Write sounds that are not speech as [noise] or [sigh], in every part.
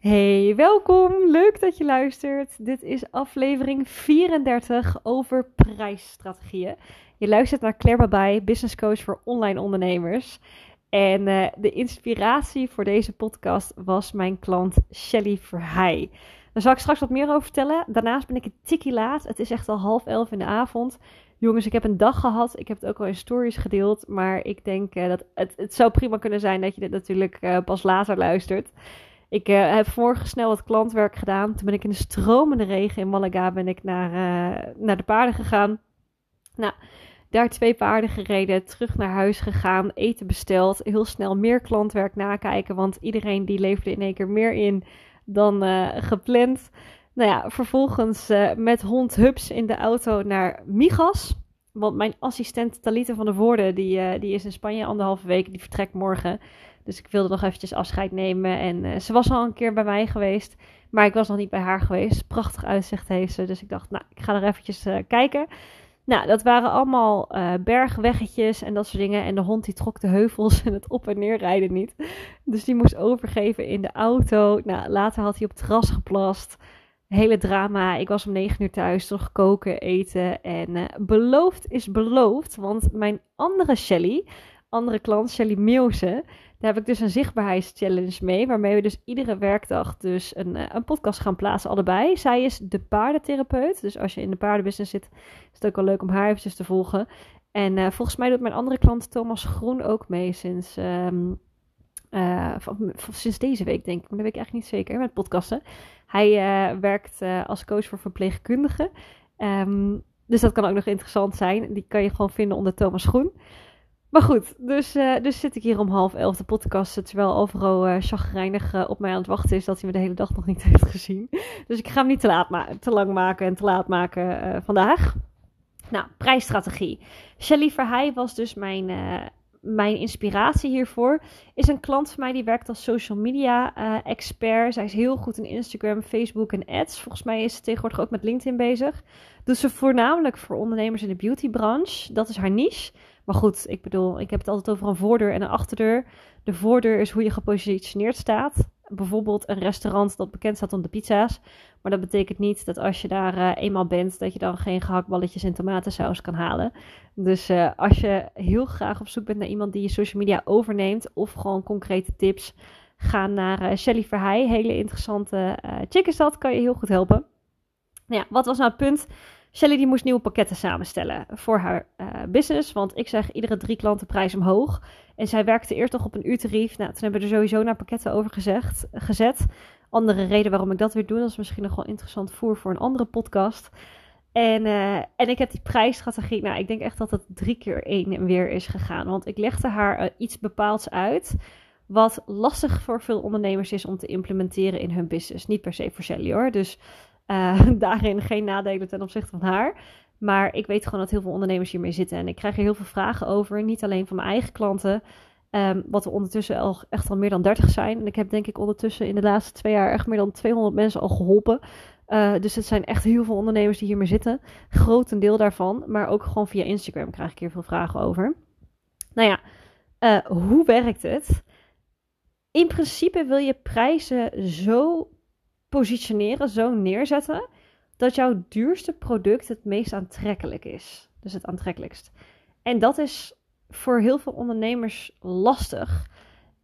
Hey, welkom. Leuk dat je luistert. Dit is aflevering 34 over prijsstrategieën. Je luistert naar Claire Babij, business coach voor online ondernemers. En uh, de inspiratie voor deze podcast was mijn klant Shelly Verheij. Daar zal ik straks wat meer over vertellen. Daarnaast ben ik een tikkie laat. Het is echt al half elf in de avond. Jongens, ik heb een dag gehad. Ik heb het ook al in stories gedeeld. Maar ik denk uh, dat het, het zou prima kunnen zijn dat je dit natuurlijk uh, pas later luistert. Ik uh, heb vanmorgen snel wat klantwerk gedaan. Toen ben ik in de stromende regen in Malaga ben ik naar, uh, naar de paarden gegaan. Nou, daar twee paarden gereden, terug naar huis gegaan, eten besteld. Heel snel meer klantwerk nakijken, want iedereen die leverde in één keer meer in dan uh, gepland. Nou ja, vervolgens met hond Hubs in de auto naar Migas. Want mijn assistent Talita van der Voorde, die, die is in Spanje anderhalve week, die vertrekt morgen. Dus ik wilde nog eventjes afscheid nemen. En uh, ze was al een keer bij mij geweest. Maar ik was nog niet bij haar geweest. Prachtig uitzicht heeft ze. Dus ik dacht, nou, ik ga er eventjes uh, kijken. Nou, dat waren allemaal bergweggetjes en dat soort dingen. En de hond die trok de heuvels [laughs] en het op en neer rijden niet. Dus die moest overgeven in de auto. Nou, later had hij op het terras geplast. Hele drama. Ik was om negen uur thuis, nog koken, eten. En beloofd is beloofd. Want mijn andere Shelly, andere klant, Shelly Meeuwse daar heb ik dus een zichtbaarheidschallenge mee, waarmee we dus iedere werkdag dus een, uh, een podcast gaan plaatsen, allebei. Zij is de paardentherapeut, dus als je in de paardenbusiness zit, is het ook wel leuk om haar eventjes te volgen. En uh, volgens mij doet mijn andere klant Thomas Groen ook mee sinds, um, van, sinds deze week, denk ik. Maar dat weet ik eigenlijk niet zeker, met podcasten. Hij werkt als coach voor verpleegkundigen. Um, dus dat kan ook nog interessant zijn. Die kan je gewoon vinden onder Thomas Groen. Maar goed, dus, dus zit ik hier om half elf de podcast, terwijl overal uh, chagrijnig op mij aan het wachten is dat hij me de hele dag nog niet [laughs] heeft gezien. Dus ik ga hem niet te, laat te lang maken en te laat maken vandaag. Nou, prijsstrategie. Shelly Verheij was dus mijn, mijn inspiratie hiervoor. Is een klant van mij die werkt als social media expert. Zij is heel goed in Instagram, Facebook en ads. Volgens mij is ze tegenwoordig ook met LinkedIn bezig. Doet ze voornamelijk voor ondernemers in de beautybranche. Dat is haar niche. Maar goed, ik bedoel, ik heb het altijd over een voordeur en een achterdeur. De voordeur is hoe je gepositioneerd staat. Bijvoorbeeld een restaurant dat bekend staat om de pizza's. Maar dat betekent niet dat als je daar uh, eenmaal bent, dat je dan geen gehaktballetjes en tomatensaus kan halen. Dus uh, als je heel graag op zoek bent naar iemand die je social media overneemt of gewoon concrete tips, ga naar uh, Shelly Verheij. Hele interessante chick is dat, kan je heel goed helpen. Nou ja, wat was nou het punt? Shelly die moest nieuwe pakketten samenstellen voor haar uh, business. Want ik zeg iedere drie klanten prijs omhoog. En zij werkte eerst nog op een uurtarief. Nou, toen hebben we er sowieso naar pakketten over gezegd, gezet. Andere reden waarom ik dat weer doe, dat is misschien nog wel interessant voer voor een andere podcast. En, uh, en ik heb die prijsstrategie, nou ik denk echt dat het drie keer één weer is gegaan. Want ik legde haar uh, iets bepaalds uit wat lastig voor veel ondernemers is om te implementeren in hun business. Niet per se voor Shelly hoor. Dus uh, [laughs] daarin geen nadelen ten opzichte van haar. Maar ik weet gewoon dat heel veel ondernemers hiermee zitten. En ik krijg er heel veel vragen over. Niet alleen van mijn eigen klanten. Um, wat er ondertussen al, echt al meer dan 30 zijn. En ik heb denk ik ondertussen in de laatste twee jaar echt meer dan 200 mensen al geholpen. Uh, dus het zijn echt heel veel ondernemers die hiermee zitten. Grotendeel daarvan. Maar ook gewoon via Instagram krijg ik hier veel vragen over. Nou ja, uh, hoe werkt het? In principe wil je prijzen zo positioneren, zo neerzetten, dat jouw duurste product het meest aantrekkelijk is. Dus het aantrekkelijkst. En dat is voor heel veel ondernemers lastig.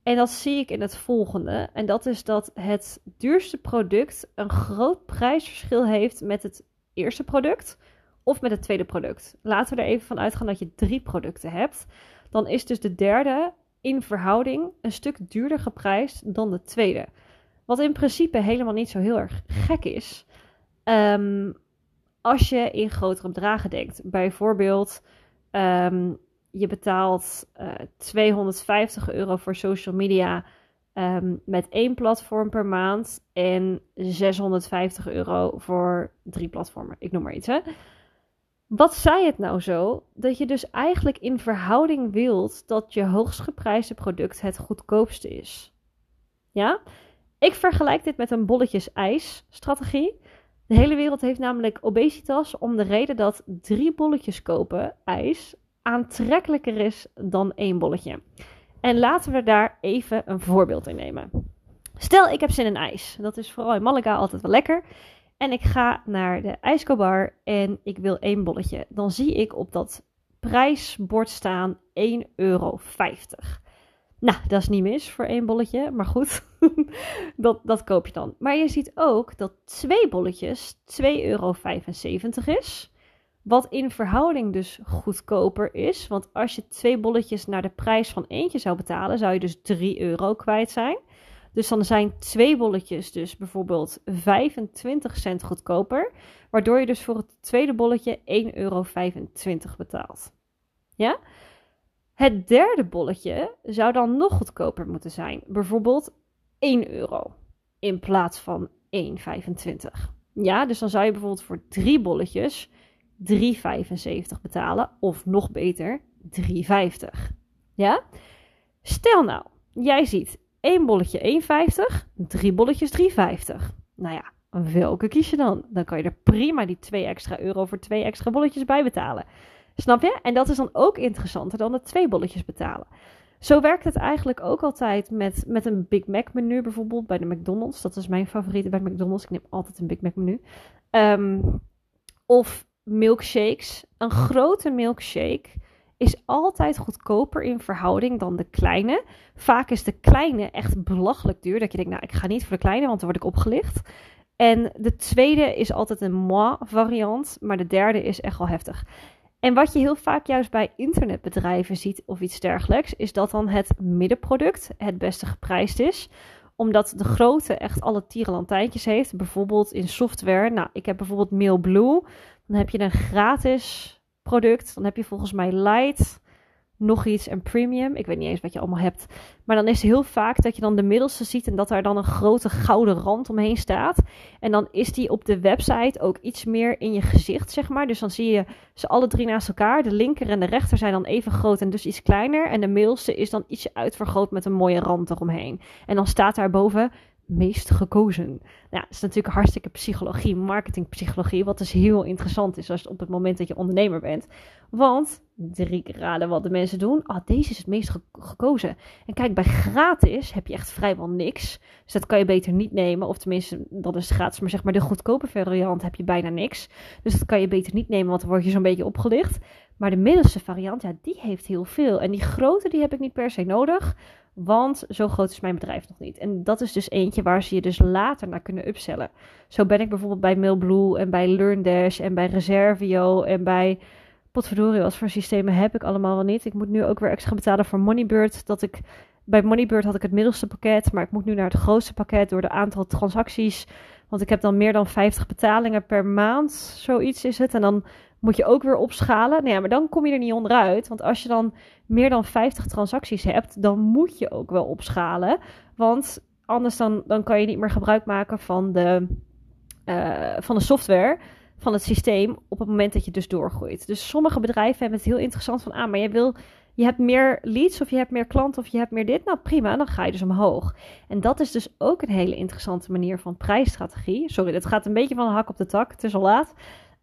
En dat zie ik in het volgende. En dat is dat het duurste product een groot prijsverschil heeft met het eerste product of met het tweede product. Laten we er even van uitgaan dat je drie producten hebt. Dan is dus de derde in verhouding een stuk duurder geprijsd dan de tweede. Wat in principe helemaal niet zo heel erg gek is. Um, als je in grotere bedragen denkt. Bijvoorbeeld, um, je betaalt uh, eh, 250 euro voor social media um, met één platform per maand. En 650 euro voor drie platformen. Ik noem maar iets, hè. Wat zei het nou zo? Dat je dus eigenlijk in verhouding wilt dat je hoogst geprijsde product het goedkoopste is. Ja? Ik vergelijk dit met een bolletjes-ijs-strategie. De hele wereld heeft namelijk obesitas om de reden dat drie bolletjes kopen ijs aantrekkelijker is dan één bolletje. En laten we daar even een voorbeeld in nemen. Stel, ik heb zin in ijs. Dat is vooral in Malaga altijd wel lekker. En ik ga naar de ijskobar en ik wil één bolletje. Dan zie ik op dat prijsbord staan 1,50 euro. Nou, dat is niet mis voor één bolletje, maar goed, [laughs] [laughs] dat, dat koop je dan. Maar je ziet ook dat twee bolletjes 2,75 euro is. Wat in verhouding dus goedkoper is. Want als je twee bolletjes naar de prijs van eentje zou betalen, zou je dus 3 euro kwijt zijn. Dus dan zijn twee bolletjes dus bijvoorbeeld 25 cent goedkoper. Waardoor je dus voor het tweede bolletje 1,25 euro betaalt. Ja? Het derde bolletje zou dan nog goedkoper moeten zijn. Bijvoorbeeld 1 euro in plaats van 1,25. Ja, dus dan zou je bijvoorbeeld voor drie bolletjes 3,75 betalen. Of nog beter, 3,50. Ja? Stel nou, jij ziet één bolletje 1,50, drie bolletjes 3,50. Nou ja, welke kies je dan? Dan kan je er prima die 2 extra euro voor twee extra bolletjes bij betalen. Snap je? En dat is dan ook interessanter dan de twee bolletjes betalen. Zo werkt het eigenlijk ook altijd met, met een Big Mac menu bijvoorbeeld bij de McDonald's. Dat is mijn favoriete bij McDonald's. Ik neem altijd een Big Mac menu. Um, of milkshakes. Een grote milkshake is altijd goedkoper in verhouding dan de kleine. Vaak is de kleine echt belachelijk duur. Dat je denkt, nou, ik ga niet voor de kleine, want dan word ik opgelicht. En de tweede is altijd een moi variant, maar de derde is echt wel heftig. En wat je heel vaak juist bij internetbedrijven ziet of iets dergelijks, is dat dan het middenproduct het beste geprijsd is omdat de grote echt alle tierenlantijntjes heeft. Bijvoorbeeld in software. Nou, ik heb bijvoorbeeld MailBlue. Dan heb je een gratis product. Dan heb je volgens mij light, nog iets en premium. Ik weet niet eens wat je allemaal hebt. Maar dan is het heel vaak dat je dan de middelste ziet en dat daar dan een grote gouden rand omheen staat. En dan is die op de website ook iets meer in je gezicht, zeg maar. Dus dan zie je ze alle drie naast elkaar. De linker en de rechter zijn dan even groot en dus iets kleiner. En de middelste is dan ietsje uitvergroot met een mooie rand eromheen. En dan staat daarboven meest gekozen? Nou, is natuurlijk hartstikke psychologie, marketingpsychologie, wat dus heel interessant is als op het moment dat je ondernemer bent. Want, drie raden wat de mensen doen, ah, deze is het meest gekozen. En kijk, bij gratis heb je echt vrijwel niks. Dus dat kan je beter niet nemen, of tenminste, dat is gratis, maar zeg maar de goedkope variant heb je bijna niks. Dus dat kan je beter niet nemen, want dan word je zo'n beetje opgelicht. Maar de middelste variant, ja, die heeft heel veel. En die grote, die heb ik niet per se nodig. Want zo groot is mijn bedrijf nog niet. En dat is dus eentje waar ze je dus later naar kunnen upsellen. Zo ben ik bijvoorbeeld bij Mailblue en bij LearnDash en bij Reservio en bij potverdorie, wat voor systemen heb ik allemaal wel niet. Ik moet nu ook weer extra betalen voor Moneybird. Dat ik, bij Moneybird had ik het middelste pakket, maar ik moet nu naar het grootste pakket door de aantal transacties. Want ik heb dan meer dan 50 betalingen per maand, zoiets is het. En dan moet je ook weer opschalen. Nou ja, maar dan kom je er niet onderuit. Want als je dan meer dan 50 transacties hebt, dan moet je ook wel opschalen. Want anders dan, dan kan je niet meer gebruik maken van de, uh, van de software, van het systeem, op het moment dat je dus doorgroeit. Dus sommige bedrijven hebben het heel interessant van, ah, maar je wil... Je hebt meer leads of je hebt meer klanten of je hebt meer dit. Nou prima, dan ga je dus omhoog. En dat is dus ook een hele interessante manier van prijsstrategie. Sorry, dit gaat een beetje van de hak op de tak. Het is al laat.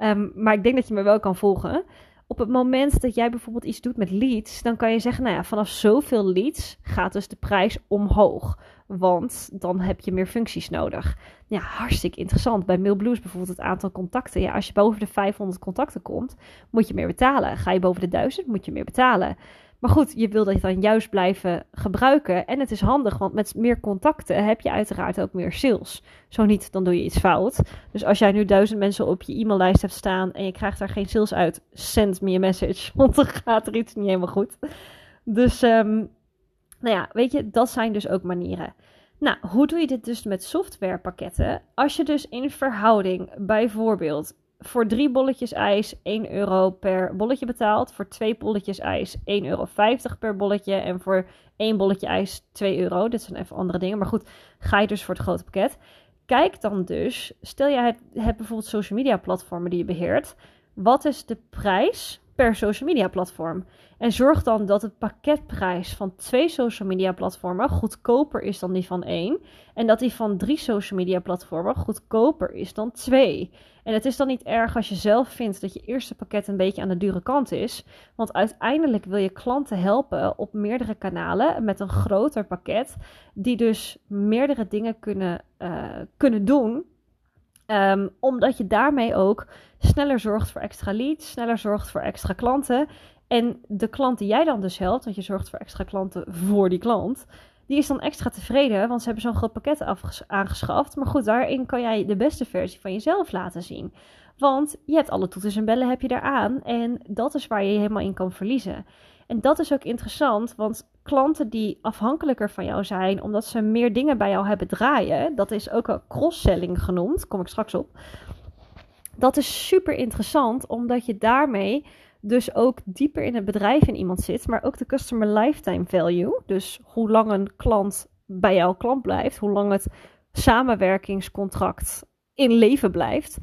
Um, maar ik denk dat je me wel kan volgen. Op het moment dat jij bijvoorbeeld iets doet met leads, dan kan je zeggen, nou ja, vanaf zoveel leads gaat dus de prijs omhoog. Want dan heb je meer functies nodig. Ja, hartstikke interessant. Bij MailBlue bijvoorbeeld het aantal contacten. Ja, als je boven de 500 contacten komt, moet je meer betalen. Ga je boven de 1000, moet je meer betalen. Maar goed, je wil dat dan juist blijven gebruiken. En het is handig, want met meer contacten heb je uiteraard ook meer sales. Zo niet, dan doe je iets fout. Dus als jij nu duizend mensen op je e-maillijst hebt staan en je krijgt daar geen sales uit, send me een message, [laughs] want dan gaat er iets niet helemaal goed. Dus, um, nou ja, weet je, dat zijn dus ook manieren. Nou, hoe doe je dit dus met softwarepakketten? Als je dus in verhouding bijvoorbeeld voor drie bolletjes ijs 1 euro per bolletje betaalt. Voor twee bolletjes ijs 1,50 euro per bolletje. En voor één bolletje ijs 2 euro. Dit zijn even andere dingen. Maar goed, ga je dus voor het grote pakket. Kijk dan dus, stel je hebt, hebt bijvoorbeeld social media platformen die je beheert. Wat is de prijs per social media platform. En zorg dan dat het pakketprijs van twee social media platformen goedkoper is dan die van één. En dat die van drie social media platformen goedkoper is dan twee. En het is dan niet erg als je zelf vindt dat je eerste pakket een beetje aan de dure kant is. Want uiteindelijk wil je klanten helpen op meerdere kanalen met een groter pakket. Die dus meerdere dingen kunnen, uh, kunnen doen Um, omdat je daarmee ook sneller zorgt voor extra leads, sneller zorgt voor extra klanten. En de klant die jij dan dus helpt, want je zorgt voor extra klanten voor die klant, die is dan extra tevreden, want ze hebben zo'n groot pakket aangeschaft. Maar goed, daarin kan jij de beste versie van jezelf laten zien. Want je hebt alle toeters en bellen heb je eraan en dat is waar je helemaal in kan verliezen. En dat is ook interessant, want klanten die afhankelijker van jou zijn, omdat ze meer dingen bij jou hebben draaien, dat is ook wel cross-selling genoemd, kom ik straks op. Dat is super interessant, omdat je daarmee dus ook dieper in het bedrijf in iemand zit, maar ook de customer lifetime value. Dus hoe lang een klant bij jouw klant blijft, hoe lang het samenwerkingscontract in leven blijft.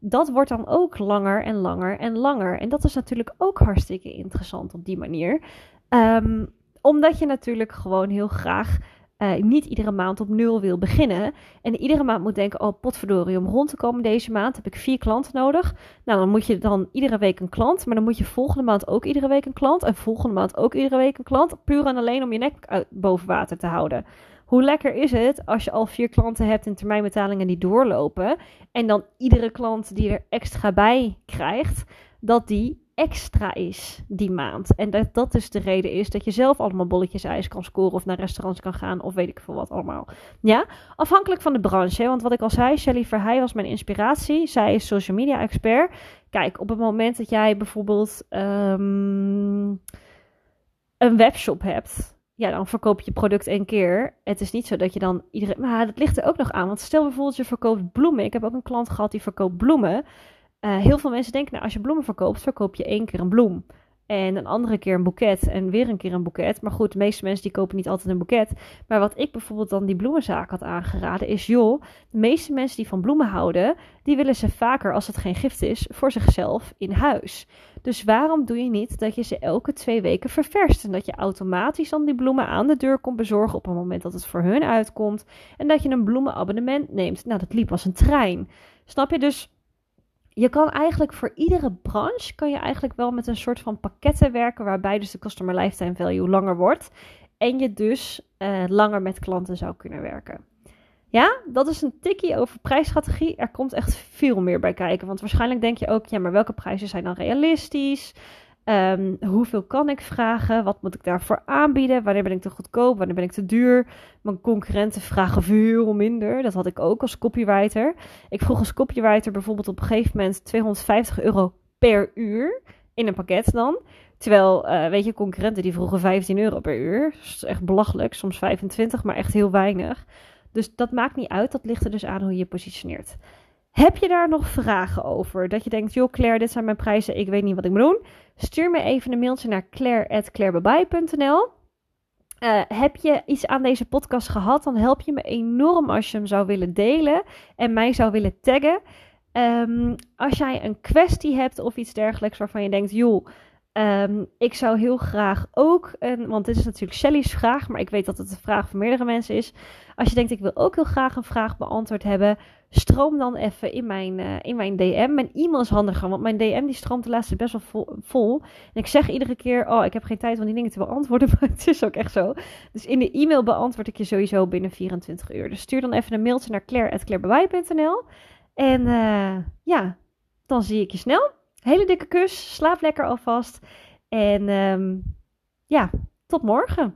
Dat wordt dan ook langer en langer en langer. En dat is natuurlijk ook hartstikke interessant op die manier. Um, omdat je natuurlijk gewoon heel graag uh, niet iedere maand op nul wil beginnen. En iedere maand moet denken: oh, potverdorie, om rond te komen deze maand heb ik vier klanten nodig. Nou, dan moet je dan iedere week een klant. Maar dan moet je volgende maand ook iedere week een klant. En volgende maand ook iedere week een klant. Puur en alleen om je nek boven water te houden. Hoe lekker is het als je al vier klanten hebt in termijnbetalingen die doorlopen. En dan iedere klant die er extra bij krijgt, dat die extra is die maand. En dat dat dus de reden is dat je zelf allemaal bolletjes ijs kan scoren of naar restaurants kan gaan of weet ik veel wat allemaal. Ja, afhankelijk van de branche. Want wat ik al zei, Shelly Verheij was mijn inspiratie. Zij is social media expert. Kijk, op het moment dat jij bijvoorbeeld um, een webshop hebt, ja, dan verkoop je product één keer. Het is niet zo dat je dan iedereen. Maar dat ligt er ook nog aan. Want stel bijvoorbeeld, je verkoopt bloemen. Ik heb ook een klant gehad die verkoopt bloemen. Uh, heel veel mensen denken, nou, als je bloemen verkoopt, verkoop je één keer een bloem. En een andere keer een boeket en weer een keer een boeket. Maar goed, de meeste mensen die kopen niet altijd een boeket. Maar wat ik bijvoorbeeld dan die bloemenzaak had aangeraden is... joh, de meeste mensen die van bloemen houden... die willen ze vaker, als het geen gift is, voor zichzelf in huis. Dus waarom doe je niet dat je ze elke twee weken ververst? En dat je automatisch dan die bloemen aan de deur komt bezorgen... op het moment dat het voor hun uitkomt. En dat je een bloemenabonnement neemt. Nou, dat liep als een trein. Snap je? Dus je kan eigenlijk voor iedere branche kan je eigenlijk wel met een soort van pakketten werken waarbij dus de customer lifetime value langer wordt en je dus uh, langer met klanten zou kunnen werken. Ja, dat is een tikkie over prijsstrategie. Er komt echt veel meer bij kijken. Want waarschijnlijk denk je ook, ja, maar welke prijzen zijn dan realistisch? Um, hoeveel kan ik vragen? Wat moet ik daarvoor aanbieden? Wanneer ben ik te goedkoop? Wanneer ben ik te duur? Mijn concurrenten vragen veel minder. Dat had ik ook als copywriter. Ik vroeg als copywriter bijvoorbeeld op een gegeven moment 250 euro per uur in een pakket dan. Terwijl, uh, weet je, concurrenten die vroegen 15 euro per uur. Dat is echt belachelijk. Soms 25, maar echt heel weinig. Dus dat maakt niet uit. Dat ligt er dus aan hoe je je positioneert. Heb je daar nog vragen over? Dat je denkt, joh Claire, dit zijn mijn prijzen, ik weet niet wat ik moet doen. Stuur me even een mailtje naar claire.clairebabai.nl uh, heb je iets aan deze podcast gehad, dan help je me enorm als je hem zou willen delen en mij zou willen taggen. Um, als jij een kwestie hebt of iets dergelijks waarvan je denkt, joh, um, ik zou heel graag ook, want dit is natuurlijk Shelly's vraag, maar ik weet dat het een vraag van meerdere mensen is. Als je denkt, ik wil ook heel graag een vraag beantwoord hebben, stroom dan even in mijn, uh, in mijn DM. Mijn e-mail is handiger, want mijn DM die stroomt de laatste best wel vol, En ik zeg iedere keer, oh, ik heb geen tijd om die dingen te beantwoorden, [laughs] maar het is ook echt zo. Dus in de e-mail beantwoord ik je sowieso binnen 24 uur. Dus stuur dan even een mailtje naar claire.clairebewaai.nl. En uh, ja, dan zie ik je snel. Hele dikke kus, slaap lekker alvast. En um, ja, tot morgen.